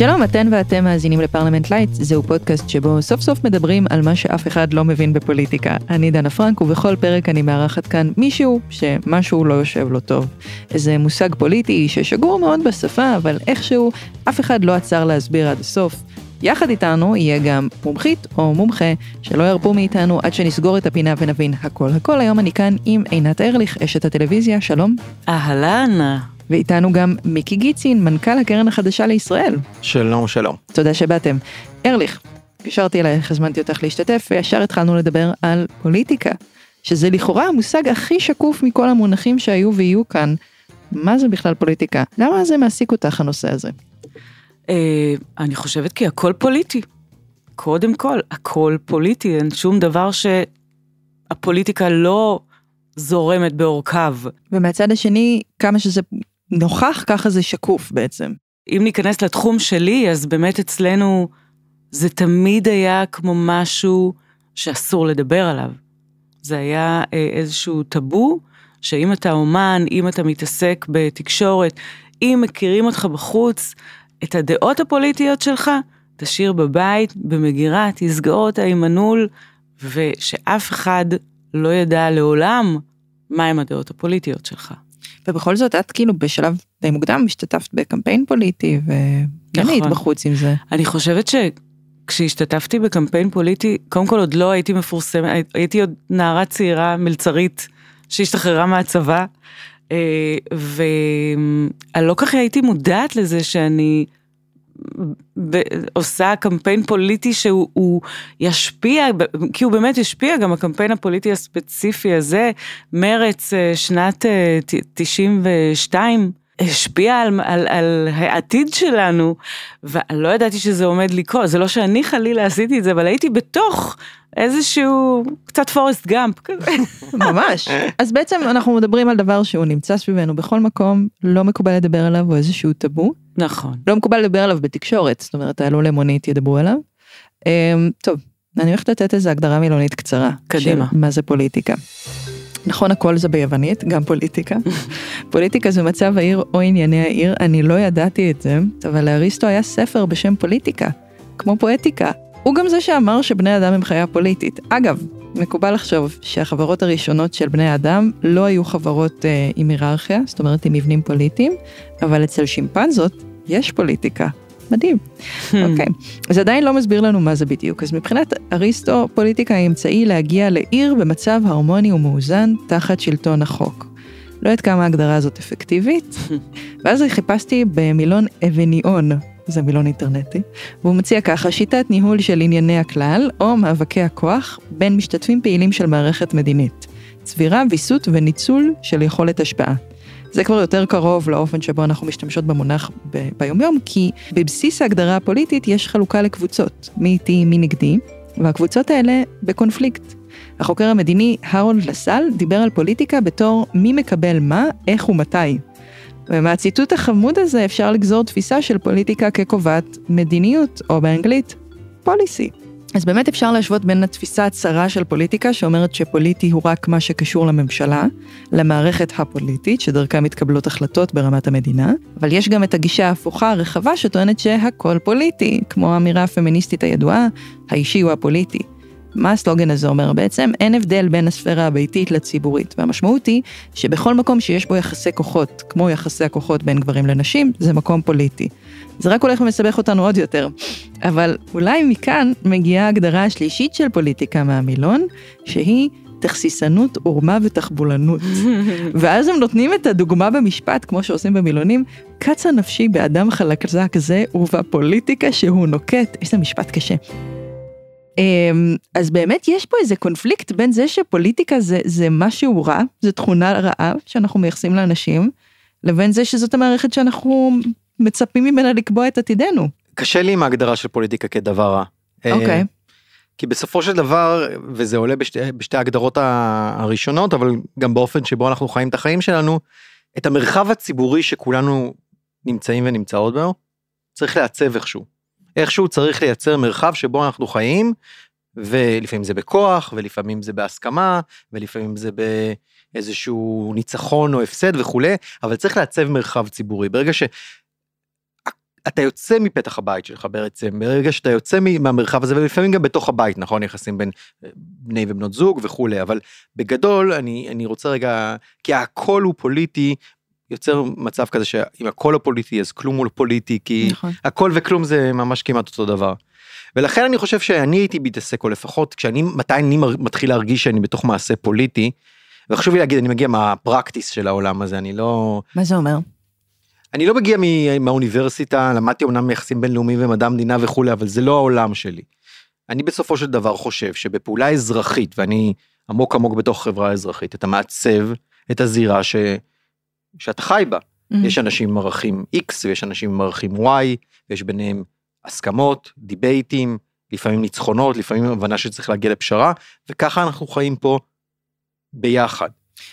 שלום, אתן ואתם מאזינים לפרלמנט לייט, זהו פודקאסט שבו סוף סוף מדברים על מה שאף אחד לא מבין בפוליטיקה. אני דנה פרנק, ובכל פרק אני מארחת כאן מישהו שמשהו לא יושב לו טוב. איזה מושג פוליטי ששגור מאוד בשפה, אבל איכשהו אף אחד לא עצר להסביר עד הסוף. יחד איתנו יהיה גם מומחית או מומחה שלא ירפו מאיתנו עד שנסגור את הפינה ונבין הכל הכל. היום אני כאן עם עינת ארליך, אשת הטלוויזיה, שלום. אהלן. ואיתנו גם מיקי גיצין, מנכ"ל הקרן החדשה לישראל. שלום, שלום. תודה שבאתם. ארליך, התקשרתי אלייך, הזמנתי אותך להשתתף, וישר התחלנו לדבר על פוליטיקה, שזה לכאורה המושג הכי שקוף מכל המונחים שהיו ויהיו כאן. מה זה בכלל פוליטיקה? למה זה מעסיק אותך הנושא הזה? אה, אני חושבת כי הכל פוליטי. קודם כל, הכל פוליטי, אין שום דבר שהפוליטיקה לא זורמת בעורקיו. ומהצד השני, כמה שזה נוכח, ככה זה שקוף בעצם. אם ניכנס לתחום שלי, אז באמת אצלנו זה תמיד היה כמו משהו שאסור לדבר עליו. זה היה אה, איזשהו טאבו, שאם אתה אומן, אם אתה מתעסק בתקשורת, אם מכירים אותך בחוץ, את הדעות הפוליטיות שלך, תשאיר בבית, במגירה, תסגור אותה עם מנעול, ושאף אחד לא ידע לעולם מהם הדעות הפוליטיות שלך. ובכל זאת את כאילו בשלב די מוקדם השתתפת בקמפיין פוליטי וכן נכון. היית בחוץ עם זה. אני חושבת שכשהשתתפתי בקמפיין פוליטי, קודם כל עוד לא הייתי מפורסמת, הייתי עוד נערה צעירה מלצרית שהשתחררה מהצבא, אה, ואני לא ככה הייתי מודעת לזה שאני עושה קמפיין פוליטי שהוא ישפיע, כי הוא באמת ישפיע, גם הקמפיין הפוליטי הספציפי הזה, מרץ אה, שנת 92, אה, השפיע על, על, על העתיד שלנו, ואני לא ידעתי שזה עומד לקרות, זה לא שאני חלילה עשיתי את זה, אבל הייתי בתוך איזשהו קצת פורסט גאמפ כזה. ממש. אז בעצם אנחנו מדברים על דבר שהוא נמצא סביבנו בכל מקום, לא מקובל לדבר עליו, או איזשהו טאבו. נכון. לא מקובל לדבר עליו בתקשורת, זאת אומרת, תעלו למונית, ידברו עליו. אמ, טוב, אני הולכת לתת איזה הגדרה מילונית קצרה. קדימה. מה זה פוליטיקה. נכון, הכל זה ביוונית, גם פוליטיקה. פוליטיקה זה מצב העיר או ענייני העיר, אני לא ידעתי את זה, אבל לאריסטו היה ספר בשם פוליטיקה, כמו פואטיקה. הוא גם זה שאמר שבני אדם הם חיה פוליטית. אגב, מקובל לחשוב שהחברות הראשונות של בני אדם לא היו חברות אה, עם היררכיה, זאת אומרת עם מבנים פוליטיים, אבל אצל שימפנזות יש פוליטיקה. מדהים. אוקיי, okay. אז עדיין לא מסביר לנו מה זה בדיוק. אז מבחינת אריסטו, פוליטיקה היא אמצעי להגיע לעיר במצב הרמוני ומאוזן תחת שלטון החוק. לא יודעת כמה ההגדרה הזאת אפקטיבית, ואז חיפשתי במילון אבניון, זה מילון אינטרנטי, והוא מציע ככה שיטת ניהול של ענייני הכלל, או מאבקי הכוח בין משתתפים פעילים של מערכת מדינית. צבירה, ויסות וניצול של יכולת השפעה. זה כבר יותר קרוב לאופן שבו אנחנו משתמשות במונח ב- ביומיום, כי בבסיס ההגדרה הפוליטית יש חלוקה לקבוצות, מי איתי, מי נגדי, והקבוצות האלה בקונפליקט. החוקר המדיני הרולד לסל דיבר על פוליטיקה בתור מי מקבל מה, איך ומתי. ומהציטוט החמוד הזה אפשר לגזור תפיסה של פוליטיקה כקובעת מדיניות, או באנגלית, פוליסי. אז באמת אפשר להשוות בין התפיסה הצרה של פוליטיקה, שאומרת שפוליטי הוא רק מה שקשור לממשלה, למערכת הפוליטית, שדרכה מתקבלות החלטות ברמת המדינה, אבל יש גם את הגישה ההפוכה הרחבה שטוענת שהכל פוליטי, כמו האמירה הפמיניסטית הידועה, האישי הוא הפוליטי. מה הסלוגן הזה אומר בעצם? אין הבדל בין הספירה הביתית לציבורית, והמשמעות היא שבכל מקום שיש בו יחסי כוחות, כמו יחסי הכוחות בין גברים לנשים, זה מקום פוליטי. זה רק הולך ומסבך אותנו עוד יותר. אבל אולי מכאן מגיעה ההגדרה השלישית של פוליטיקה מהמילון, שהיא תכסיסנות, עורמה ותחבולנות. ואז הם נותנים את הדוגמה במשפט, כמו שעושים במילונים, קצה נפשי באדם חלקזק זה ובפוליטיקה שהוא נוקט. איזה משפט קשה. אמ, אז באמת יש פה איזה קונפליקט בין זה שפוליטיקה זה, זה משהו רע, זה תכונה רעה שאנחנו מייחסים לאנשים, לבין זה שזאת המערכת שאנחנו מצפים ממנה לקבוע את עתידנו. קשה לי עם ההגדרה של פוליטיקה כדבר רע. אה, אוקיי. Okay. כי בסופו של דבר, וזה עולה בשתי, בשתי ההגדרות הראשונות, אבל גם באופן שבו אנחנו חיים את החיים שלנו, את המרחב הציבורי שכולנו נמצאים ונמצאות בו, צריך לעצב איכשהו. איכשהו צריך לייצר מרחב שבו אנחנו חיים, ולפעמים זה בכוח, ולפעמים זה בהסכמה, ולפעמים זה באיזשהו ניצחון או הפסד וכולי, אבל צריך לעצב מרחב ציבורי. ברגע אתה יוצא מפתח הבית שלך בעצם, ברגע שאתה יוצא מהמרחב הזה, ולפעמים גם בתוך הבית, נכון, יחסים בין אה, בני ובנות זוג וכולי, אבל בגדול, אני, אני רוצה רגע, כי הכל הוא פוליטי, יוצר מצב כזה שאם הכל הפוליטי אז כלום הוא לא פוליטי, כי נכון. הכל וכלום זה ממש כמעט אותו דבר. ולכן אני חושב שאני הייתי מתעסק, או לפחות כשאני, מתי אני מתחיל להרגיש שאני בתוך מעשה פוליטי, וחשוב לי להגיד, אני מגיע מהפרקטיס של העולם הזה, אני לא... מה זה אומר? אני לא מגיע מהאוניברסיטה, למדתי אמנם מיחסים בינלאומיים ומדע המדינה וכולי, אבל זה לא העולם שלי. אני בסופו של דבר חושב שבפעולה אזרחית, ואני עמוק עמוק בתוך חברה אזרחית, אתה מעצב את הזירה ש... שאתה חי בה. Mm-hmm. יש אנשים עם ערכים X ויש אנשים עם ערכים Y, ויש ביניהם הסכמות, דיבייטים, לפעמים ניצחונות, לפעמים הבנה שצריך להגיע לפשרה, וככה אנחנו חיים פה ביחד.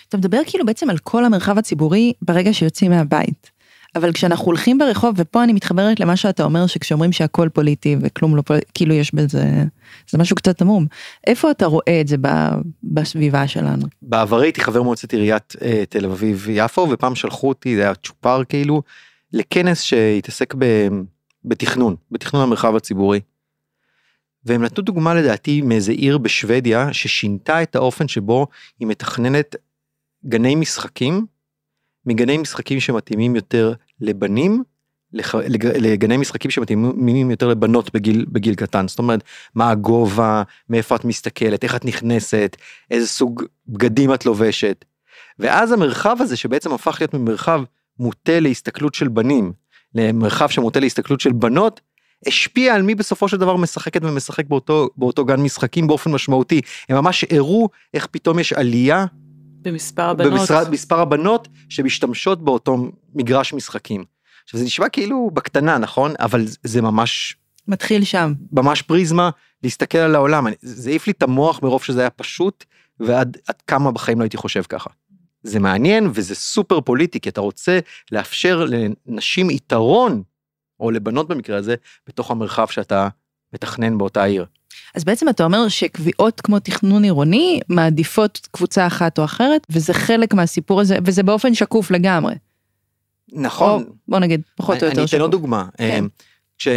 אתה מדבר כאילו בעצם על כל המרחב הציבורי ברגע שיוצאים מהבית. אבל כשאנחנו הולכים ברחוב, ופה אני מתחברת למה שאתה אומר, שכשאומרים שהכל פוליטי וכלום לא פוליטי, כאילו יש בזה, זה משהו קצת עמום. איפה אתה רואה את זה ב, בסביבה שלנו? בעברי הייתי חבר מועצת עיריית אה, תל אביב יפו, ופעם שלחו אותי, זה היה צ'ופר כאילו, לכנס שהתעסק ב, בתכנון, בתכנון המרחב הציבורי. והם נתנו דוגמה לדעתי מאיזה עיר בשוודיה ששינתה את האופן שבו היא מתכננת גני משחקים מגני משחקים שמתאימים יותר לבנים לח... לג... לגני משחקים שמתאימים יותר לבנות בגיל בגיל קטן זאת אומרת מה הגובה מאיפה את מסתכלת איך את נכנסת איזה סוג בגדים את לובשת. ואז המרחב הזה שבעצם הפך להיות ממרחב מוטה להסתכלות של בנים למרחב שמוטה להסתכלות של בנות השפיע על מי בסופו של דבר משחקת ומשחק באותו באותו גן משחקים באופן משמעותי הם ממש הראו איך פתאום יש עלייה במספר הבנות. במשרד, מספר הבנות שמשתמשות באותו מגרש משחקים. עכשיו זה נשמע כאילו בקטנה נכון אבל זה ממש מתחיל שם. ממש פריזמה להסתכל על העולם אני- זה העיף לי את המוח מרוב שזה היה פשוט ועד עד כמה בחיים לא הייתי חושב ככה. זה מעניין וזה סופר פוליטי כי אתה רוצה לאפשר לנשים יתרון או לבנות במקרה הזה בתוך המרחב שאתה מתכנן באותה עיר. אז בעצם אתה אומר שקביעות כמו תכנון עירוני מעדיפות קבוצה אחת או אחרת, וזה חלק מהסיפור הזה, וזה באופן שקוף לגמרי. נכון. או בוא נגיד, פחות או אני יותר אתן עוד שקוף. דוגמה. כן. אמ, כש...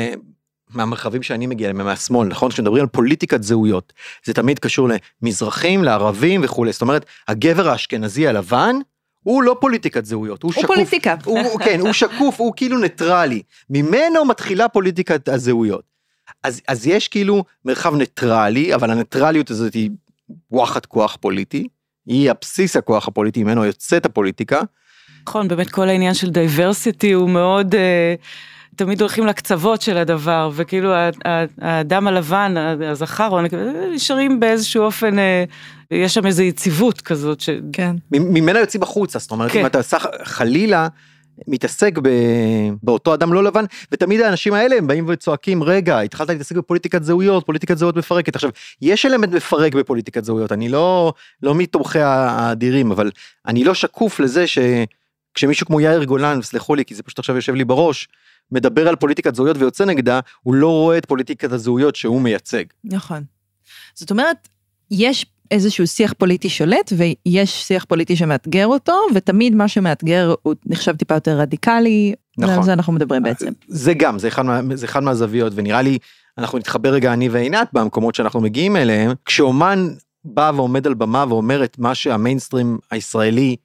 מהמרחבים שאני מגיע אליהם, מהשמאל, נכון? כשמדברים על פוליטיקת זהויות, זה תמיד קשור למזרחים, לערבים וכולי. זאת אומרת, הגבר האשכנזי הלבן, הוא לא פוליטיקת זהויות, הוא הוא שקוף. פוליטיקה. הוא, כן, הוא שקוף, הוא כאילו ניטרלי. ממנו מתחילה פוליטיקת הזהויות. אז, אז יש כאילו מרחב ניטרלי, אבל הניטרליות הזאת היא וואחד כוח פוליטי, היא הבסיס הכוח הפוליטי, ממנו יוצאת הפוליטיקה. נכון, באמת כל העניין של diversity הוא מאוד, אה, תמיד הולכים לקצוות של הדבר, וכאילו האדם הלבן, הזכר, נשארים באיזשהו אופן, אה, יש שם איזו יציבות כזאת, ש... כן. ממנה יוצאים החוצה, זאת אומרת, כן. אם אתה חס, חלילה מתעסק ב, באותו אדם לא לבן, ותמיד האנשים האלה הם באים וצועקים, רגע, התחלת להתעסק בפוליטיקת זהויות, פוליטיקת זהויות מפרקת. עכשיו, יש אלמנט מפרק בפוליטיקת זהויות, אני לא, לא מתומכי האדירים, אבל אני לא שקוף לזה שכשמישהו כמו יאיר גולן, סלחו לי, כי זה פשוט עכשיו יושב לי בראש, מדבר על פוליטיקת זהויות ויוצא נגדה, הוא לא רואה את פוליטיקת הזהויות שהוא מייצג. נכון. זאת אומרת, יש איזשהו שיח פוליטי שולט ויש שיח פוליטי שמאתגר אותו, ותמיד מה שמאתגר הוא נחשב טיפה יותר רדיקלי, נכון. ועל זה אנחנו מדברים בעצם. זה גם, זה אחד, מה, זה אחד מהזוויות, ונראה לי, אנחנו נתחבר רגע אני ועינת במקומות שאנחנו מגיעים אליהם, כשאומן בא ועומד על במה ואומר את מה שהמיינסטרים הישראלי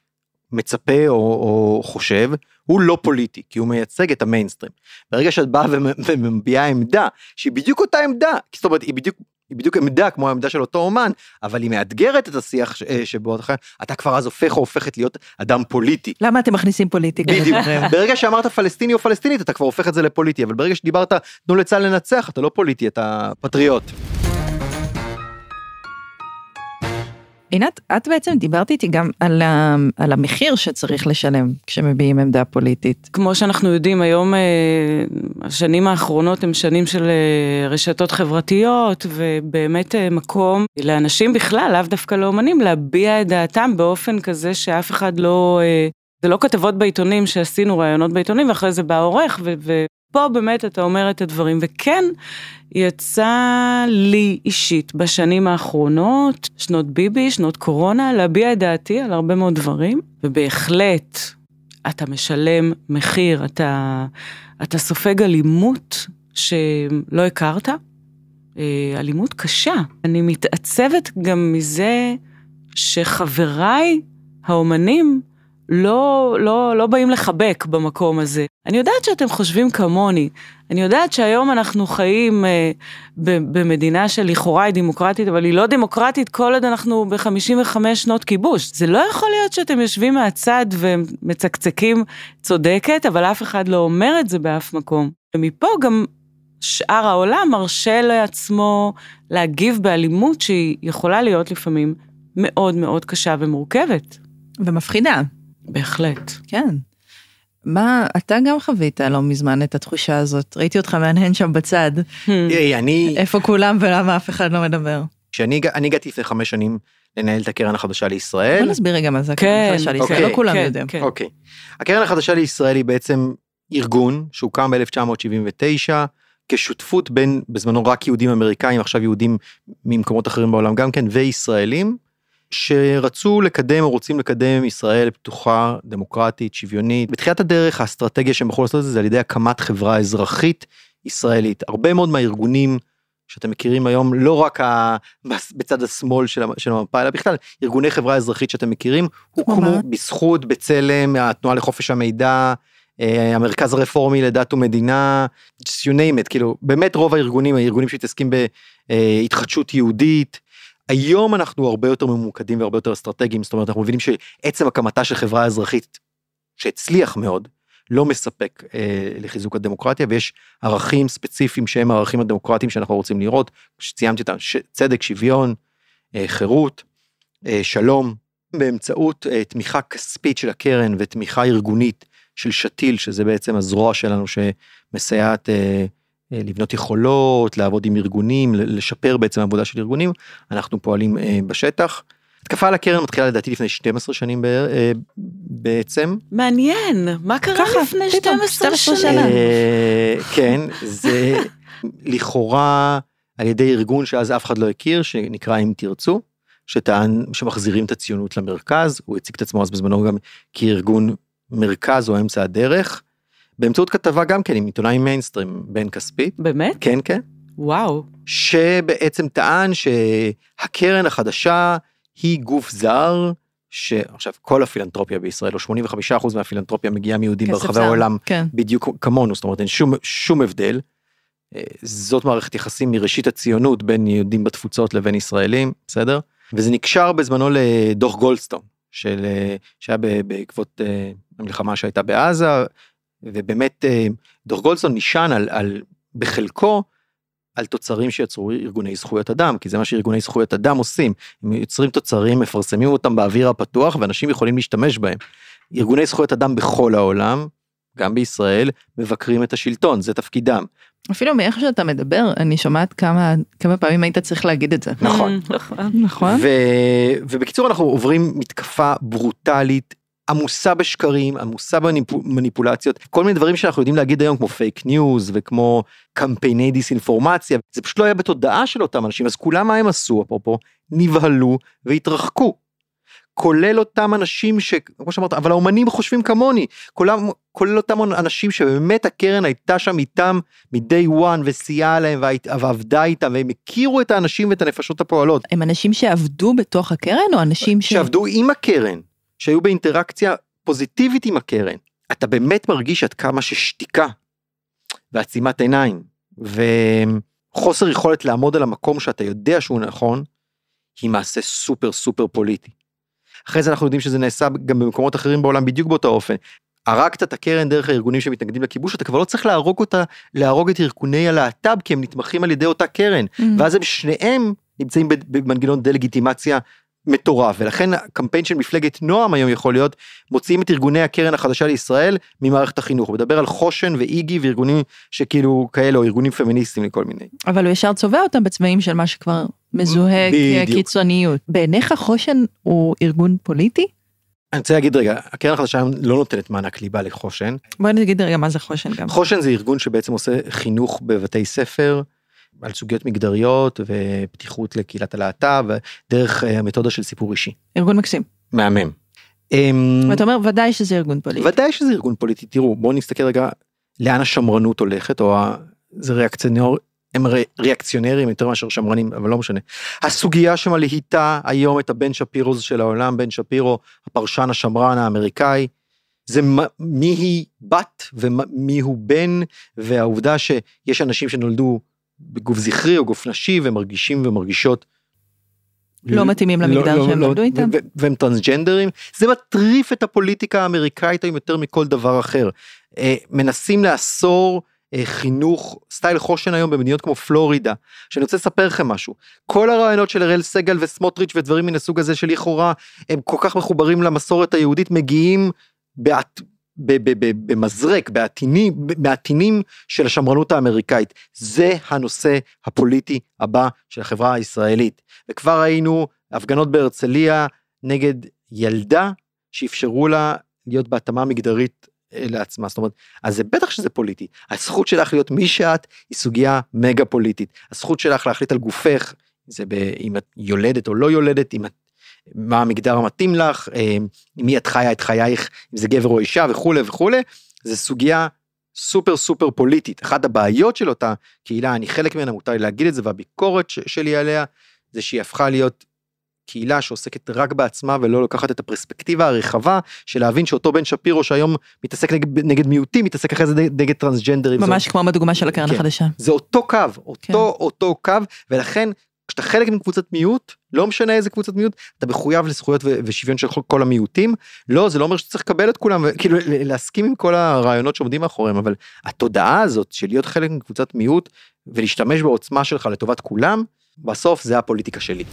מצפה או, או חושב, הוא לא פוליטי, כי הוא מייצג את המיינסטרים. ברגע שאת באה ומ- ומביעה עמדה, שהיא בדיוק אותה עמדה, זאת אומרת, היא בדיוק... היא בדיוק עמדה כמו העמדה של אותו אומן, אבל היא מאתגרת את השיח ש- אה, שבו אתה אתה כבר אז הופך או הופכת להיות אדם פוליטי. למה אתם מכניסים פוליטיקה? בדיוק. ברגע שאמרת פלסטיני או פלסטינית אתה כבר הופך את זה לפוליטי אבל ברגע שדיברת תנו לצה"ל לנצח אתה לא פוליטי אתה פטריוט. עינת, את בעצם דיברת איתי גם על, ה, על המחיר שצריך לשלם כשמביעים עמדה פוליטית. כמו שאנחנו יודעים היום, אה, השנים האחרונות הם שנים של אה, רשתות חברתיות, ובאמת אה, מקום לאנשים בכלל, לאו דווקא לאומנים, להביע את דעתם באופן כזה שאף אחד לא... זה לא כתבות בעיתונים שעשינו ראיונות בעיתונים, ואחרי זה בא עורך, ו- ופה באמת אתה אומר את הדברים. וכן, יצא לי אישית בשנים האחרונות, שנות ביבי, שנות קורונה, להביע את דעתי על הרבה מאוד דברים, ובהחלט אתה משלם מחיר, אתה, אתה סופג אלימות שלא הכרת, אה, אלימות קשה. אני מתעצבת גם מזה שחבריי האומנים לא, לא, לא באים לחבק במקום הזה. אני יודעת שאתם חושבים כמוני, אני יודעת שהיום אנחנו חיים אה, במדינה שלכאורה היא דמוקרטית, אבל היא לא דמוקרטית כל עוד אנחנו ב-55 שנות כיבוש. זה לא יכול להיות שאתם יושבים מהצד ומצקצקים צודקת, אבל אף אחד לא אומר את זה באף מקום. ומפה גם שאר העולם מרשה לעצמו להגיב באלימות שהיא יכולה להיות לפעמים מאוד מאוד קשה ומורכבת. ומפחידה. בהחלט. כן. מה, אתה גם חווית לא מזמן את התחושה הזאת, ראיתי אותך מהנהן שם בצד. אני... איפה כולם ולמה אף אחד לא מדבר? כשאני הגעתי לפני חמש שנים לנהל את הקרן החדשה לישראל. בוא נסביר רגע מה זה הקרן כן, החדשה לישראל, אוקיי, לא כולם כן, יודעים. כן. אוקיי. הקרן החדשה לישראל היא בעצם ארגון שהוקם ב-1979 כשותפות בין בזמנו רק יהודים אמריקאים, עכשיו יהודים ממקומות אחרים בעולם גם כן, וישראלים, שרצו לקדם או רוצים לקדם ישראל פתוחה, דמוקרטית, שוויונית. בתחילת הדרך האסטרטגיה שהם יכולו לעשות את זה זה על ידי הקמת חברה אזרחית ישראלית. הרבה מאוד מהארגונים שאתם מכירים היום, לא רק ה... בצד השמאל של, המ- של המפה, אלא בכלל ארגוני חברה אזרחית שאתם מכירים, הוקמו? בזכות, בצלם, התנועה לחופש המידע, אה, המרכז הרפורמי לדת ומדינה, you name it, כאילו באמת רוב הארגונים, הארגונים שמתעסקים בהתחדשות יהודית, היום אנחנו הרבה יותר ממוקדים והרבה יותר אסטרטגיים, זאת אומרת אנחנו מבינים שעצם הקמתה של חברה אזרחית, שהצליח מאוד, לא מספק אה, לחיזוק הדמוקרטיה ויש ערכים ספציפיים שהם הערכים הדמוקרטיים שאנחנו רוצים לראות, שציינתי אותם, ש- צדק, שוויון, אה, חירות, אה, שלום, באמצעות אה, תמיכה כספית של הקרן ותמיכה ארגונית של שתיל, שזה בעצם הזרוע שלנו שמסייעת אה, לבנות יכולות, לעבוד עם ארגונים, ל- לשפר בעצם עבודה של ארגונים, אנחנו פועלים אה, בשטח. התקפה על הקרן מתחילה לדעתי לפני 12 שנים ב- אה, בעצם. מעניין, מה קרה ככה, לפני פתאום, 12 12 שנים? שנה. אה, כן, זה לכאורה על ידי ארגון שאז אף אחד לא הכיר, שנקרא אם תרצו, שטען שמחזירים את הציונות למרכז, הוא הציג את עצמו אז בזמנו גם כארגון מרכז או אמצע הדרך, באמצעות כתבה גם כן עם עיתונאי מיינסטרים בן כספית, באמת? כן כן, וואו. שבעצם טען שהקרן החדשה היא גוף זר, שעכשיו כל הפילנטרופיה בישראל, או 85% מהפילנטרופיה מגיעה מיהודים ברחבי זר. העולם, כן. בדיוק כמונו, זאת אומרת אין שום, שום הבדל. אה, זאת מערכת יחסים מראשית הציונות בין יהודים בתפוצות לבין ישראלים, בסדר? וזה נקשר בזמנו לדוח גולדסטון, של, אה, שהיה בעקבות אה, המלחמה שהייתה בעזה, ובאמת אה, דוח גולדסטון נשען על, על בחלקו על תוצרים שיצרו ארגוני זכויות אדם, כי זה מה שארגוני זכויות אדם עושים, הם יוצרים תוצרים, מפרסמים אותם באוויר הפתוח ואנשים יכולים להשתמש בהם. ארגוני זכויות אדם בכל העולם, גם בישראל, מבקרים את השלטון, זה תפקידם. אפילו מאיך שאתה מדבר, אני שומעת כמה, כמה פעמים היית צריך להגיד את זה. נכון. נכון. נכון? ו... ובקיצור אנחנו עוברים מתקפה ברוטלית, עמוסה בשקרים, עמוסה במניפולציות, כל מיני דברים שאנחנו יודעים להגיד היום כמו פייק ניוז וכמו קמפייני דיסאינפורמציה, זה פשוט לא היה בתודעה של אותם אנשים, אז כולם מה הם עשו אפרופו, נבהלו והתרחקו. כולל אותם אנשים שכמו שאמרת אבל האומנים חושבים כמוני. כולם כולל אותם אנשים שבאמת הקרן הייתה שם איתם מ-day one וסייעה להם ועבדה איתם והם הכירו את האנשים ואת הנפשות הפועלות. הם אנשים שעבדו בתוך הקרן או אנשים ש... שעבדו עם הקרן שהיו באינטראקציה פוזיטיבית עם הקרן אתה באמת מרגיש עד כמה ששתיקה ועצימת עיניים וחוסר יכולת לעמוד על המקום שאתה יודע שהוא נכון היא מעשה סופר סופר פוליטי. אחרי זה אנחנו יודעים שזה נעשה גם במקומות אחרים בעולם בדיוק באותו אופן. הרגת את הקרן דרך הארגונים שמתנגדים לכיבוש אתה כבר לא צריך להרוג אותה להרוג את ארגוני הלהט"ב כי הם נתמכים על ידי אותה קרן Mm. ואז הם שניהם נמצאים במנגנון דה לגיטימציה מטורף ולכן הקמפיין של מפלגת נועם היום יכול להיות מוציאים את ארגוני הקרן החדשה לישראל ממערכת החינוך מדבר על חושן ואיגי וארגונים שכאילו כאלה או ארגונים פמיניסטיים לכל מיני. אבל הוא ישר צובע אותם בצבעים של מה שכבר מזוהה. כקיצוניות. בעיניך חושן הוא ארגון פוליטי? אני רוצה להגיד רגע הקרן החדשה לא נותנת מענק ליבה לחושן בוא נגיד רגע מה זה חושן גם. חושן זה ארגון שבעצם עושה חינוך בבתי ספר על סוגיות מגדריות ופתיחות לקהילת הלהט"ב דרך אה, המתודה של סיפור אישי. ארגון מקסים. מהמם. אמ, ואתה אומר, ודאי שזה ארגון פוליטי. ודאי שזה ארגון פוליטי, תראו, בואו נסתכל רגע לאן השמרנות הולכת, או. זה ריאקציונר, הם רי- ריאקציונרים יותר מאשר שמרנים, אבל לא משנה. הסוגיה שמלהיטה היום את הבן שפירו של העולם, בן שפירו, הפרשן השמרן האמריקאי, זה מ- מי היא בת ומי הוא בן, והעובדה שיש אנשים שנולדו בגוף זכרי או גוף נשי ומרגישים ומרגישות לא מתאימים למגדר שהם נולדו איתם. ו- והם טרנסג'נדרים, זה מטריף את הפוליטיקה האמריקאית היום יותר מכל דבר אחר. אה, מנסים לאסור אה, חינוך, סטייל חושן היום במדינות כמו פלורידה, שאני רוצה לספר לכם משהו. כל הרעיונות של אראל סגל וסמוטריץ' ודברים מן הסוג הזה שלכאורה הם כל כך מחוברים למסורת היהודית, מגיעים בעט... במזרק, בעטינים, מעטינים של השמרנות האמריקאית. זה הנושא הפוליטי הבא של החברה הישראלית. וכבר ראינו הפגנות בהרצליה נגד ילדה שאפשרו לה להיות בהתאמה מגדרית אה, לעצמה. זאת אומרת, אז זה בטח שזה פוליטי. הזכות שלך להיות מי שאת היא סוגיה מגה פוליטית. הזכות שלך להחליט על גופך, זה ב, אם את יולדת או לא יולדת, אם את, מה המגדר המתאים לך, אה, עם מי את חיה את חייך, אם זה גבר או אישה וכולי וכולי, זה סוגיה סופר סופר פוליטית. אחת הבעיות של אותה קהילה, אני חלק ממנה, מותר לי להגיד את זה, והביקורת ש- שלי עליה, זה שהיא הפכה להיות קהילה שעוסקת רק בעצמה ולא לוקחת את הפרספקטיבה הרחבה של להבין שאותו בן שפירו שהיום מתעסק נגד, נגד מיעוטים, מתעסק אחרי זה נגד, נגד טרנסג'נדרים. ממש זה, כמו בדוגמה של הקרן כן. החדשה. זה אותו קו, אותו כן. אותו קו, ולכן כשאתה חלק מקבוצת מיעוט, לא משנה איזה קבוצת מיעוט, אתה מחויב לזכויות ו- ושוויון של כל- המיעוטים. לא, זה לא אומר שצריך לקבל את כולם, כאילו ל- להסכים עם כל הרעיונות שעומדים מאחוריהם, אבל התודעה הזאת של להיות חלק מקבוצת מיעוט ולהשתמש בעוצמה שלך לטובת כולם, בסוף זה הפוליטיקה שלי.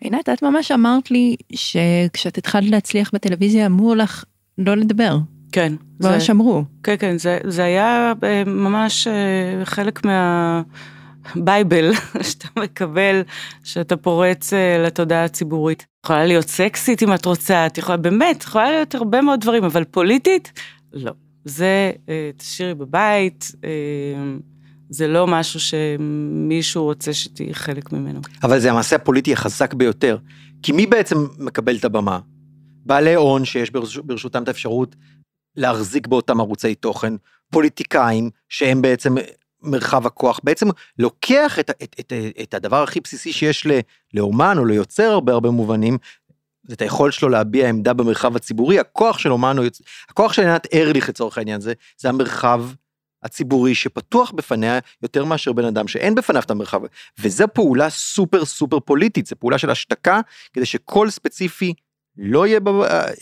עינת, את ממש אמרת לי שכשאת התחלת להצליח בטלוויזיה אמרו לך לא לדבר. כן. זה- ממש אמרו. כן, כן, זה, זה היה אה, ממש אה, חלק מהבייבל שאתה מקבל, שאתה פורץ אה, לתודעה הציבורית. יכולה להיות סקסית אם את רוצה, את יכולה, באמת, יכולה להיות הרבה מאוד דברים, אבל פוליטית, לא. זה, אה, תשאירי בבית, אה, זה לא משהו שמישהו רוצה שתהיי חלק ממנו. אבל זה המעשה הפוליטי החזק ביותר. כי מי בעצם מקבל את הבמה? בעלי הון שיש ברש- ברשותם את האפשרות להחזיק באותם ערוצי תוכן, פוליטיקאים שהם בעצם מרחב הכוח, בעצם לוקח את, את, את, את הדבר הכי בסיסי שיש ל, לאומן או ליוצר הרבה הרבה מובנים, את היכולת שלו להביע עמדה במרחב הציבורי, הכוח של אומן או יוצר, הכוח של עינת ארליך לצורך העניין זה, זה המרחב הציבורי שפתוח בפניה יותר מאשר בן אדם שאין בפניו את המרחב, וזו פעולה סופר סופר פוליטית, זו פעולה של השתקה, כדי שקול ספציפי לא יהיה,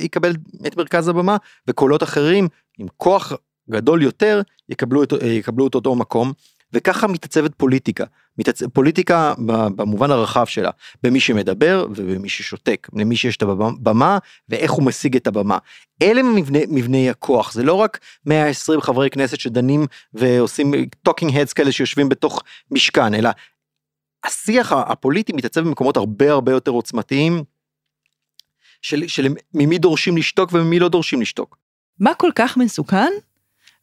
יקבל את מרכז הבמה, וקולות אחרים עם כוח גדול יותר יקבלו את, יקבלו את אותו מקום, וככה מתעצבת פוליטיקה, מתעצ... פוליטיקה במובן הרחב שלה, במי שמדבר ובמי ששותק, למי שיש את הבמה ואיך הוא משיג את הבמה. אלה מבני, מבני הכוח, זה לא רק 120 חברי כנסת שדנים ועושים talking heads כאלה שיושבים בתוך משכן, אלא השיח הפוליטי מתעצב במקומות הרבה הרבה יותר עוצמתיים, של, של ממי דורשים לשתוק וממי לא דורשים לשתוק. מה כל כך מסוכן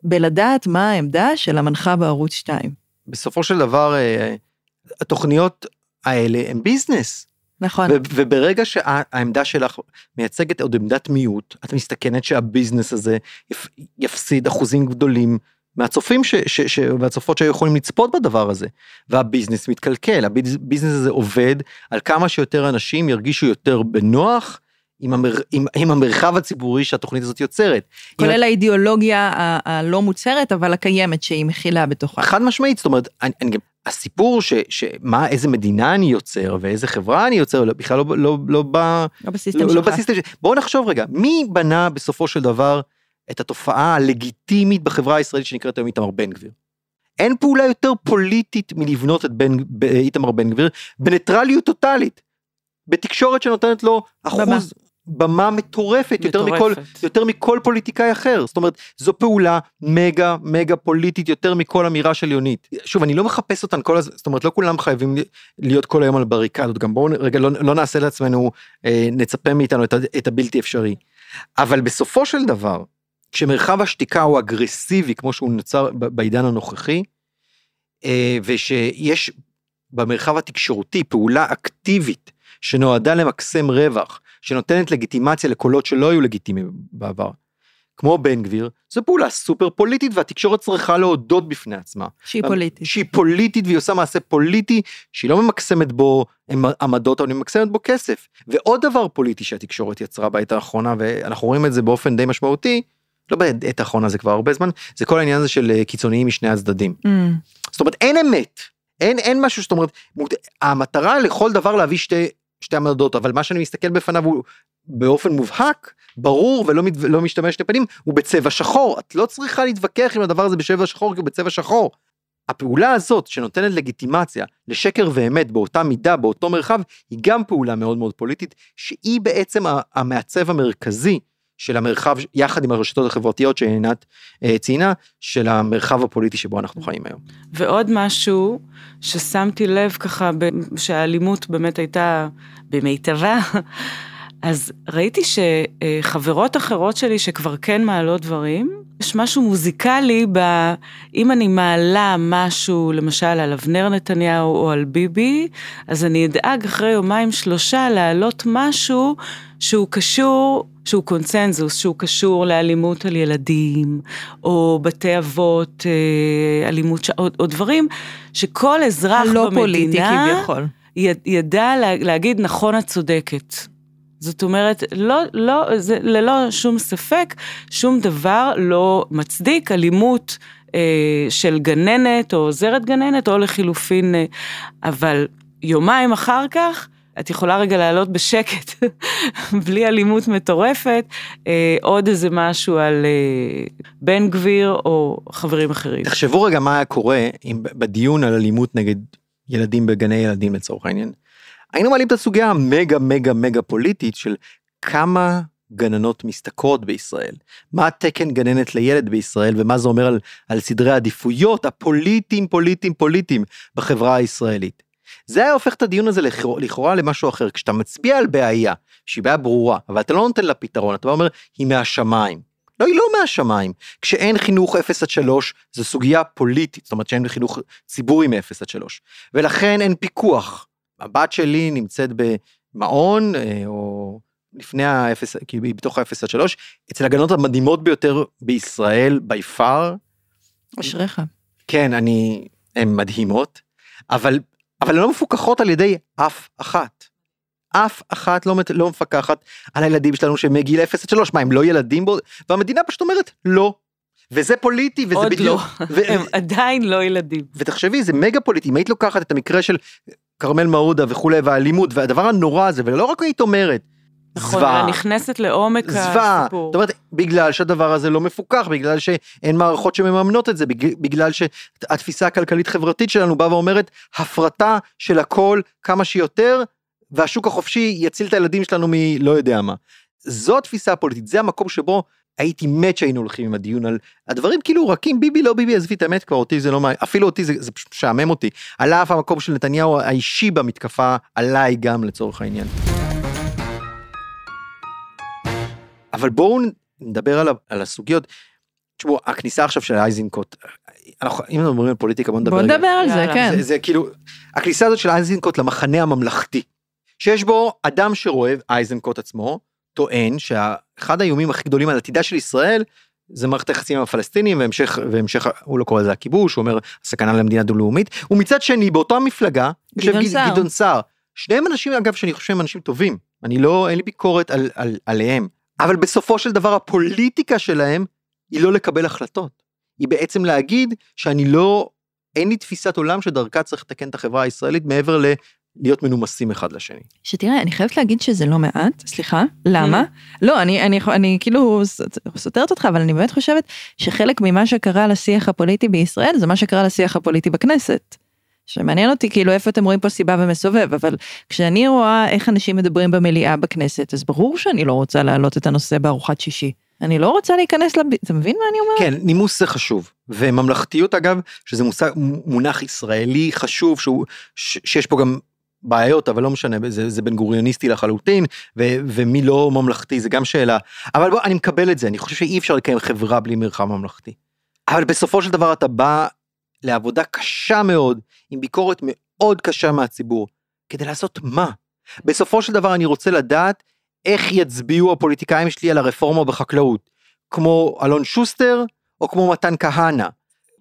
בלדעת מה העמדה של המנחה בערוץ 2? בסופו של דבר אה, התוכניות האלה הם ביזנס. נכון. ו- וברגע שהעמדה שלך מייצגת עוד עמדת מיעוט, את מסתכנת שהביזנס הזה יפ- יפסיד אחוזים גדולים מהצופים ש- ש- ש- והצופות שהיו יכולים לצפות בדבר הזה. והביזנס מתקלקל, הביזנס הזה עובד על כמה שיותר אנשים ירגישו יותר בנוח עם, המר, עם, עם המרחב הציבורי שהתוכנית הזאת יוצרת. כולל האידיאולוגיה ה- הלא מוצהרת, אבל הקיימת שהיא מכילה בתוכה. חד משמעית, זאת אומרת, אני, אני גם, הסיפור ש, שמה, איזה מדינה אני יוצר ואיזה חברה אני יוצר, בכלל לא, לא, לא בא, לא בסיסטם לא, שלך. לא בסיסטם, ש- בואו נחשוב רגע, מי בנה בסופו של דבר את התופעה הלגיטימית בחברה הישראלית שנקראת היום איתמר בן גביר? אין פעולה יותר פוליטית מלבנות את בן, איתמר בן גביר בניטרליות טוטאלית, בתקשורת שנותנת לו אחוז במה. במה מטורפת, יותר מכל, מטורפת. יותר מכל פוליטיקאי אחר, זאת אומרת, זו פעולה מגה מגה פוליטית יותר מכל אמירה של יונית. שוב, אני לא מחפש אותן כל הזמן, זאת אומרת, לא כולם חייבים להיות כל היום על בריקדות, גם בואו רגע לא, לא נעשה לעצמנו, אה, נצפה מאיתנו את, את הבלתי אפשרי. אבל בסופו של דבר, כשמרחב השתיקה הוא אגרסיבי כמו שהוא נוצר בעידן הנוכחי, אה, ושיש במרחב התקשורתי פעולה אקטיבית שנועדה למקסם רווח, שנותנת לגיטימציה לקולות שלא היו לגיטימיים בעבר, כמו בן גביר, זו פעולה סופר פוליטית והתקשורת צריכה להודות בפני עצמה. שהיא פוליטית. שהיא פוליטית והיא עושה מעשה פוליטי שהיא לא ממקסמת בו עמדות, אבל היא ממקסמת בו כסף. ועוד דבר פוליטי שהתקשורת יצרה בעת האחרונה, ואנחנו רואים את זה באופן די משמעותי, לא בעת האחרונה זה כבר הרבה זמן, זה כל העניין הזה של אה, קיצוניים משני הצדדים. Mm. זאת אומרת אין אמת, אין, אין משהו זאת אומרת, המטרה לכל דבר להביא שתי, שתי עמדות, אבל מה שאני מסתכל בפניו הוא באופן מובהק, ברור ולא מת, לא משתמש שני פנים, הוא בצבע שחור, את לא צריכה להתווכח עם הדבר הזה בצבע שחור כי הוא בצבע שחור. הפעולה הזאת שנותנת לגיטימציה לשקר ואמת באותה מידה, באותו מרחב, היא גם פעולה מאוד מאוד פוליטית, שהיא בעצם המעצב המרכזי של המרחב, יחד עם הרשתות החברתיות שעינת אה, ציינה, של המרחב הפוליטי שבו אנחנו חיים היום. ועוד משהו ששמתי לב ככה, שהאלימות באמת הייתה במיטבה, אז ראיתי שחברות אחרות שלי שכבר כן מעלות דברים, יש משהו מוזיקלי ב... אם אני מעלה משהו, למשל על אבנר נתניהו או על ביבי, אז אני אדאג אחרי יומיים שלושה להעלות משהו שהוא קשור, שהוא קונצנזוס, שהוא קשור לאלימות על ילדים, או בתי אבות, אה, אלימות, ש... או, או דברים שכל אזרח הלא במדינה... פוליטי כביכול. יד- ידע לה, להגיד נכון את צודקת. זאת אומרת, לא, לא, זה ללא שום ספק, שום דבר לא מצדיק אלימות אה, של גננת או עוזרת גננת, או לחילופין, אה, אבל יומיים אחר כך, את יכולה רגע לעלות בשקט, בלי אלימות מטורפת, אה, עוד איזה משהו על אה, בן גביר או חברים אחרים. תחשבו רגע מה היה קורה אם בדיון על אלימות נגד ילדים בגני ילדים לצורך העניין. היינו מעלים את הסוגיה המגה מגה מגה פוליטית של כמה גננות משתכרות בישראל, מה התקן גננת לילד בישראל ומה זה אומר על, על סדרי העדיפויות הפוליטיים פוליטיים פוליטיים בחברה הישראלית. זה היה הופך את הדיון הזה לכאורה, לכאורה למשהו אחר, כשאתה מצביע על בעיה שהיא בעיה ברורה, אבל אתה לא נותן לה פתרון, אתה אומר היא מהשמיים. לא, היא לא מהשמיים. כשאין חינוך 0 עד 3, זו סוגיה פוליטית, זאת אומרת שאין חינוך ציבורי מ-0 עד 3. ולכן אין פיקוח. הבת שלי נמצאת במעון, אה, או לפני ה-0, כאילו היא בתוך ה-0 עד 3, אצל הגנות המדהימות ביותר בישראל, by far. אשריך. כן, אני, הן מדהימות, אבל, אבל הן לא מפוקחות על ידי אף אחת. אף אחת לא, מת- לא מפקחת על הילדים שלנו שמגיל 0 עד 3, מה הם לא ילדים בו? והמדינה פשוט אומרת לא. וזה פוליטי וזה עוד בדיוק. לא, ו- הם עדיין לא ילדים. ותחשבי זה מגה פוליטי אם היית לוקחת את המקרה של כרמל מעודה וכולי והאלימות והדבר הנורא הזה ולא רק היית אומרת. נכון, זוועה, אלא נכנסת לעומק זוועה, הסיפור. זאת אומרת בגלל שהדבר הזה לא מפוקח בגלל שאין מערכות שמממנות את זה בגלל, שהתפיסה הכלכלית חברתית שלנו באה ואומרת הפרטה של הכל כמה שיותר והשוק החופשי יציל את הילדים שלנו מלא יודע מה. זו התפיסה הפוליטית זה המקום שבו הייתי מת שהיינו הולכים עם הדיון על הדברים כאילו רכים ביבי לא ביבי עזבי את האמת כבר אותי זה לא מה אפילו אותי זה, זה פשוט משעמם אותי על אף המקום של נתניהו האישי במתקפה עליי גם לצורך העניין. אבל בואו נדבר על, על הסוגיות. תשמעו הכניסה עכשיו של אייזנקוט אנחנו אם אנחנו מדברים על פוליטיקה בוא נדבר בוא. נדבר על זה, כן. זה, זה כאילו הכניסה הזאת של אייזנקוט למחנה הממלכתי שיש בו אדם שרואה אייזנקוט עצמו טוען שאחד האיומים הכי גדולים על עתידה של ישראל זה מערכת היחסים עם הפלסטינים והמשך והמשך הוא לא קורא לזה הכיבוש הוא אומר הסכנה למדינה דו-לאומית. ומצד שני באותה מפלגה גדעון גד- סער. גדעון סער שניהם אנשים אגב שאני חושב שהם אנשים טובים. אני לא אין לי ביקורת על, על, עליהם. אבל בסופו של דבר הפוליטיקה שלהם היא לא לקבל החלטות. היא בעצם להגיד שאני לא אין לי תפיסת עולם שדרכה צריך לתקן את החברה הישראלית מעבר ל... להיות מנומסים אחד לשני. שתראה, אני חייבת להגיד שזה לא מעט, סליחה, למה? לא, אני, אני, אני כאילו סותרת אותך, אבל אני באמת חושבת שחלק ממה שקרה לשיח הפוליטי בישראל זה מה שקרה לשיח הפוליטי בכנסת. שמעניין אותי כאילו איפה אתם רואים פה סיבה ומסובב, אבל כשאני רואה איך אנשים מדברים במליאה בכנסת, אז ברור שאני לא רוצה להעלות את הנושא בארוחת שישי. אני לא רוצה להיכנס לב... אתה מבין מה אני אומרת? כן, נימוס זה חשוב. וממלכתיות אגב, שזה מושג, מונח ישראלי חשוב, שהוא, ש, שיש פה גם בעיות, אבל לא משנה, זה, זה בן גוריוניסטי לחלוטין, ו, ומי לא ממלכתי זה גם שאלה. אבל בוא, אני מקבל את זה, אני חושב שאי אפשר לקיים חברה בלי מרחב ממלכתי. אבל בסופו של דבר אתה בא לעבודה קשה מאוד, עם ביקורת מאוד קשה מהציבור, כדי לעשות מה? בסופו של דבר אני רוצה לדעת איך יצביעו הפוליטיקאים שלי על הרפורמה בחקלאות, כמו אלון שוסטר או כמו מתן כהנא.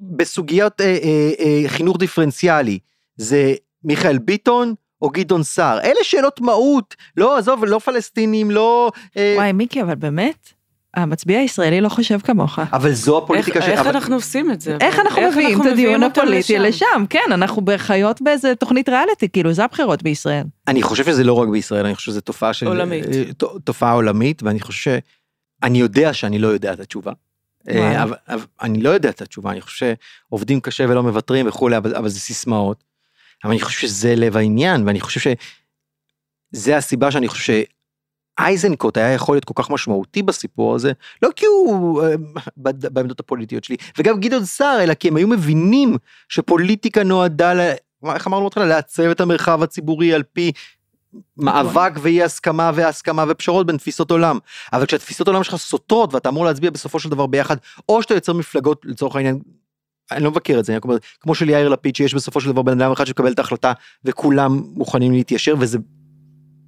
בסוגיות אה, אה, אה, חינוך דיפרנציאלי, זה מיכאל ביטון או גדעון סער. אלה שאלות מהות, לא, עזוב, לא פלסטינים, לא... אה, וואי, מיקי, אבל באמת, המצביע הישראלי לא חושב כמוך. אבל זו הפוליטיקה איך, של... איך אבל- אנחנו עושים את זה? איך? אנחנו מביאים את הדיון הפוליטי לשם? כן, אנחנו חיות באיזה תוכנית ריאליטי, כאילו, זה הבחירות בישראל. אני חושב שזה לא רק בישראל, אני חושב שזו תופעה של... עולמית. אה, תופעה עולמית, ואני חושב ש... אני יודע שאני לא יודע את התשובה. אה. אבל, אבל אני לא יודע את התשובה, אני חושב שעובדים קשה ולא מוותרים וכולי, אבל, אבל זה סיסמאות. אבל אני חושב שזה לב העניין, ואני חושב שזה הסיבה שאני חושב שאייזנקוט היה יכול להיות כל כך משמעותי בסיפור הזה, לא כי הוא אה, בעמדות הפוליטיות שלי, וגם גדעון סער, אלא כי הם היו מבינים שפוליטיקה נועדה, ל... איך אמרנו בהתחלה, לעצב את המרחב הציבורי על פי מאבק ואי הסכמה והסכמה ופשרות בין תפיסות עולם. אבל כשהתפיסות עולם שלך סותרות ואתה אמור להצביע בסופו של דבר ביחד, או שאתה יוצר מפלגות לצורך העניין, אני לא מבקר את זה, אני רק אומר, כמו של יאיר לפיד שיש בסופו של דבר בן אדם אחד שמקבל את ההחלטה וכולם מוכנים להתיישר וזה,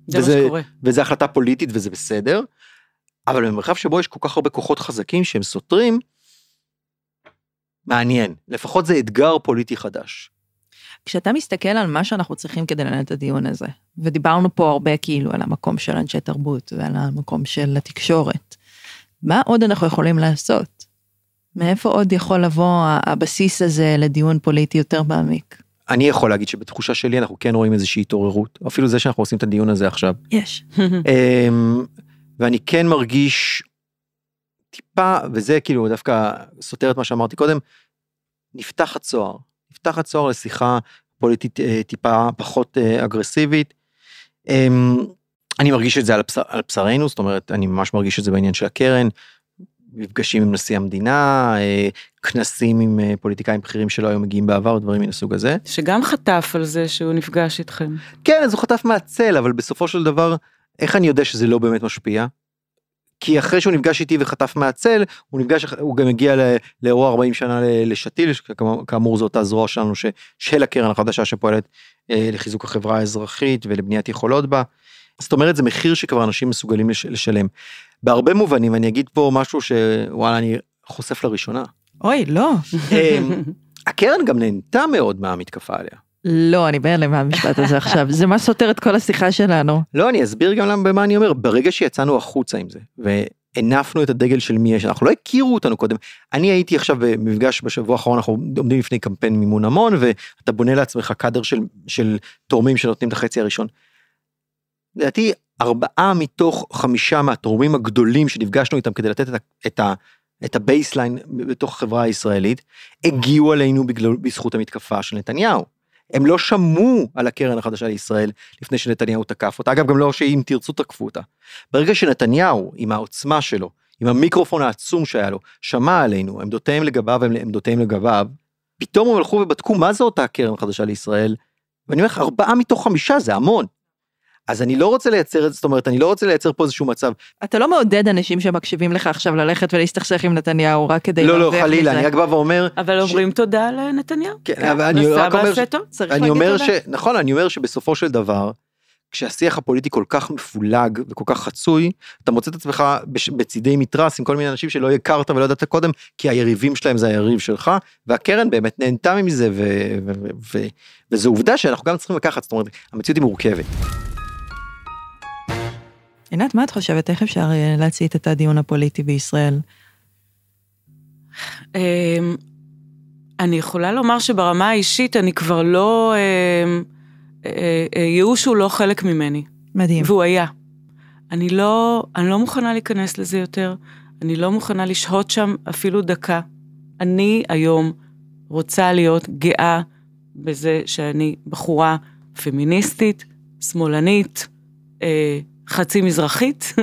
זה מה וזה- שקורה. וזה החלטה פוליטית וזה בסדר. אבל במרחב שבו יש כל כך הרבה כוחות חזקים שהם סותרים, מעניין, לפחות זה אתגר פוליטי חדש. כשאתה מסתכל על מה שאנחנו צריכים כדי לנהל את הדיון הזה, ודיברנו פה הרבה כאילו על המקום של אנשי תרבות ועל המקום של התקשורת, מה עוד אנחנו יכולים לעשות? מאיפה עוד יכול לבוא הבסיס הזה לדיון פוליטי יותר מעמיק? אני יכול להגיד שבתחושה שלי אנחנו כן רואים איזושהי התעוררות, אפילו זה שאנחנו עושים את הדיון הזה עכשיו. יש. אמ, ואני כן מרגיש טיפה, וזה כאילו דווקא סותר את מה שאמרתי קודם, נפתח הצוהר, נפתח הצוהר לשיחה פוליטית אה, טיפה פחות אה, אגרסיבית. אמ, אני מרגיש את זה על, הבשר, על בשרנו, זאת אומרת, אני ממש מרגיש את זה בעניין של הקרן, מפגשים עם נשיא המדינה, אה, כנסים עם אה, פוליטיקאים בכירים שלא היו מגיעים בעבר, דברים מן הסוג הזה. שגם חטף על זה שהוא נפגש איתכם. כן, אז הוא חטף מהצל, אבל בסופו של דבר, איך אני יודע שזה לא באמת משפיע? כי אחרי שהוא נפגש איתי וחטף מהצל, הוא נפגש, הוא גם הגיע לאירוע 40 שנה לשתיל, כאמור זו אותה זרוע שלנו ש, של הקרן החדשה שפועלת אה, לחיזוק החברה האזרחית ולבניית יכולות בה. זאת אומרת, זה מחיר שכבר אנשים מסוגלים לש, לשלם. בהרבה מובנים, אני אגיד פה משהו שוואלה, אני חושף לראשונה. אוי, לא. אה, הקרן גם נהנתה מאוד מהמתקפה עליה. לא, אני בהלם מהמשפט הזה עכשיו. זה מה סותר את כל השיחה שלנו. לא, אני אסביר גם למה, במה אני אומר. ברגע שיצאנו החוצה עם זה, והנפנו את הדגל של מי יש, אנחנו לא הכירו אותנו קודם. אני הייתי עכשיו במפגש בשבוע האחרון, אנחנו עומדים לפני קמפיין מימון המון, ואתה בונה לעצמך קאדר של, של תורמים שנותנים את החצי הראשון. לדעתי, ארבעה מתוך חמישה מהתורמים הגדולים שנפגשנו איתם כדי לתת את, ה, את, ה baseline בתוך החברה הישראלית, הגיעו עלינו בגלל, בזכות המתקפה של נתניהו. הם לא שמעו על הקרן החדשה לישראל לפני שנתניהו תקף אותה, אגב גם לא שאם תרצו תקפו אותה. ברגע שנתניהו עם העוצמה שלו, עם המיקרופון העצום שהיה לו, שמע עלינו, עמדותיהם לגביו הם עמדותיהם לגביו, פתאום הם הלכו ובדקו מה זה אותה קרן חדשה לישראל, ואני אומר לך ארבעה מתוך חמישה זה המון. אז אני לא רוצה לייצר את זה, זאת אומרת אני לא רוצה לייצר פה איזשהו מצב, אתה לא מעודד אנשים שמקשיבים לך עכשיו ללכת ולהסתכסך עם נתניהו רק כדי לא לא חלילה. אני רק בא ואומר, אבל אומרים תודה לנתניהו. כן, אבל אני רק אומר, ש- טוב, צריך אני להגיד אומר תודה. ש... נכון, אני אומר שבסופו של דבר, כשהשיח הפוליטי כל כך מפולג וכל כך חצוי, אתה מוצא את עצמך בש... בצידי מתרס עם כל מיני אנשים שלא הכרת ולא ידעת קודם, כי היריבים שלהם זה היריב שלך, והקרן באמת נהנתה מזה, ו... ו... ו... ו... וזו עובדה שאנחנו גם צריכים לקחת, זאת אומרת, המציאות היא מורכבת. עינת, מה את חושבת? איך אפשר אה, להצעיד את הדיון הפוליטי בישראל? אמ, אני יכולה לומר שברמה האישית אני כבר לא... אמ, אה, אה, ייאוש הוא לא חלק ממני, מדהים. והוא היה. אני לא, אני לא מוכנה להיכנס לזה יותר, אני לא מוכנה לשהות שם אפילו דקה. אני היום רוצה להיות גאה בזה שאני בחורה פמיניסטית, שמאלנית, אה, חצי מזרחית,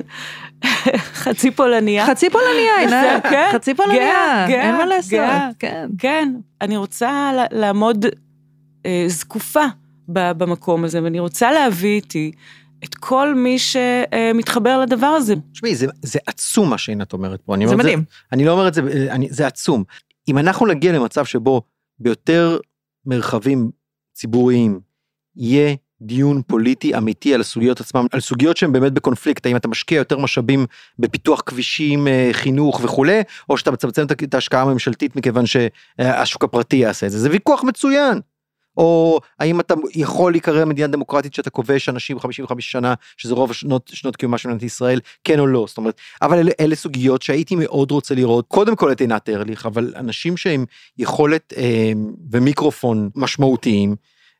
חצי פולניה. חצי פולניה. כן, חצי פולניה. גאה, גאה, אין מה לעשות. גאה. כן. כן, אני רוצה לעמוד אה, זקופה במקום הזה, ואני רוצה להביא איתי את כל מי שמתחבר לדבר הזה. תשמעי, זה, זה עצום מה שעינת אומרת פה. אני זה מדהים. אני לא אומר את זה, אני, זה עצום. אם אנחנו נגיע למצב שבו ביותר מרחבים ציבוריים יהיה דיון פוליטי אמיתי על הסוגיות עצמם, על סוגיות שהן באמת בקונפליקט, האם אתה משקיע יותר משאבים בפיתוח כבישים, אה, חינוך וכולי, או שאתה מצמצם את ההשקעה הממשלתית מכיוון שהשוק הפרטי יעשה את זה, זה ויכוח מצוין. או האם אתה יכול להיקרא מדינה דמוקרטית שאתה כובש אנשים 55 שנה שזה רוב שנות, שנות קיומה של מדינת ישראל כן או לא זאת אומרת אבל אלה, אלה סוגיות שהייתי מאוד רוצה לראות קודם כל את עינת ארליך אבל אנשים שהם יכולת אה, ומיקרופון משמעותיים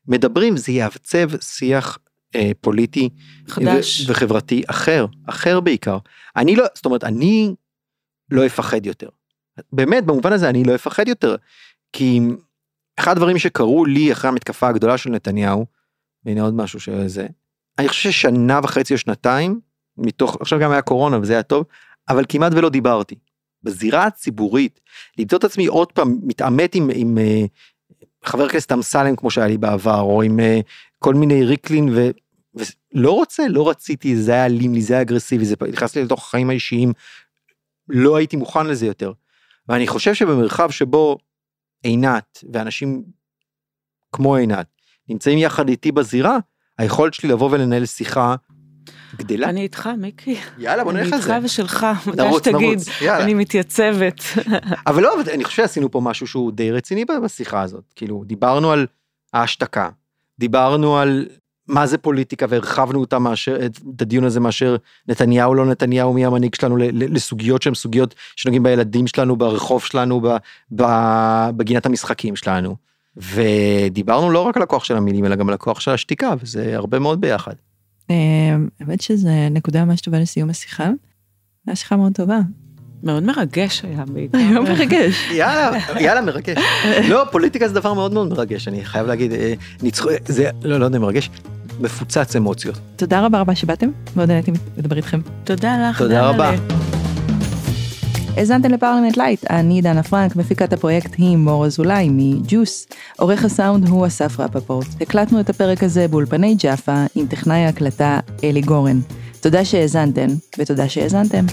מדברים זה יעצב שיח אה, פוליטי חדש. ו- וחברתי אחר אחר בעיקר. אני לא זאת אומרת אני לא אפחד יותר. באמת במובן הזה אני לא אפחד יותר. כי אחד הדברים שקרו לי אחרי המתקפה הגדולה של נתניהו, והנה עוד משהו שזה, אני חושב ששנה וחצי או שנתיים, מתוך, עכשיו גם היה קורונה וזה היה טוב, אבל כמעט ולא דיברתי. בזירה הציבורית, למצוא את עצמי עוד פעם מתעמת עם, עם uh, חבר הכנסת אמסלם כמו שהיה לי בעבר, או עם uh, כל מיני ריקלין, ו, ולא רוצה, לא רציתי, זה היה אלים לי, זה היה אגרסיבי, זה נכנס לי לתוך החיים האישיים, לא הייתי מוכן לזה יותר. ואני חושב שבמרחב שבו עינת ואנשים כמו עינת נמצאים יחד איתי בזירה, היכולת שלי לבוא ולנהל שיחה גדלה. אני איתך, מיקי. יאללה, בוא נלך על זה. אני איתך ושלך, מתי שתגיד. אני מתייצבת. אבל לא, אבל אני חושב שעשינו פה משהו שהוא די רציני בשיחה הזאת. כאילו, דיברנו על ההשתקה, דיברנו על מה זה פוליטיקה והרחבנו אותה מאשר, את הדיון הזה מאשר נתניהו לא נתניהו מי המנהיג שלנו לסוגיות שהן סוגיות שנוגעים בילדים שלנו ברחוב שלנו בגינת המשחקים שלנו. ודיברנו לא רק על הכוח של המילים אלא גם על הכוח של השתיקה וזה הרבה מאוד ביחד. אה, האמת שזה נקודה ממש טובה לסיום השיחה. הייתה שיחה מאוד טובה. מאוד מרגש היה בעיקר. היה מרגש. יאללה, יאללה מרגש. לא, פוליטיקה זה דבר מאוד מאוד מרגש, אני חייב להגיד, אה, ניצחו, זה, לא, לא יודע, מרגש, מפוצץ אמוציות. תודה רבה רבה שבאתם, מאוד נהניתי לדבר איתכם. תודה לך. תודה רבה. האזנתם לפרלמנט לייט, אני דנה פרנק, מפיקת הפרויקט היא מור אזולאי מג'וס. עורך הסאונד הוא אסף רפפורט. הקלטנו את הפרק הזה באולפני ג'אפה עם טכנאי ההקלטה אלי גורן. תודה שהאזנתן, ותודה שהאזנתם.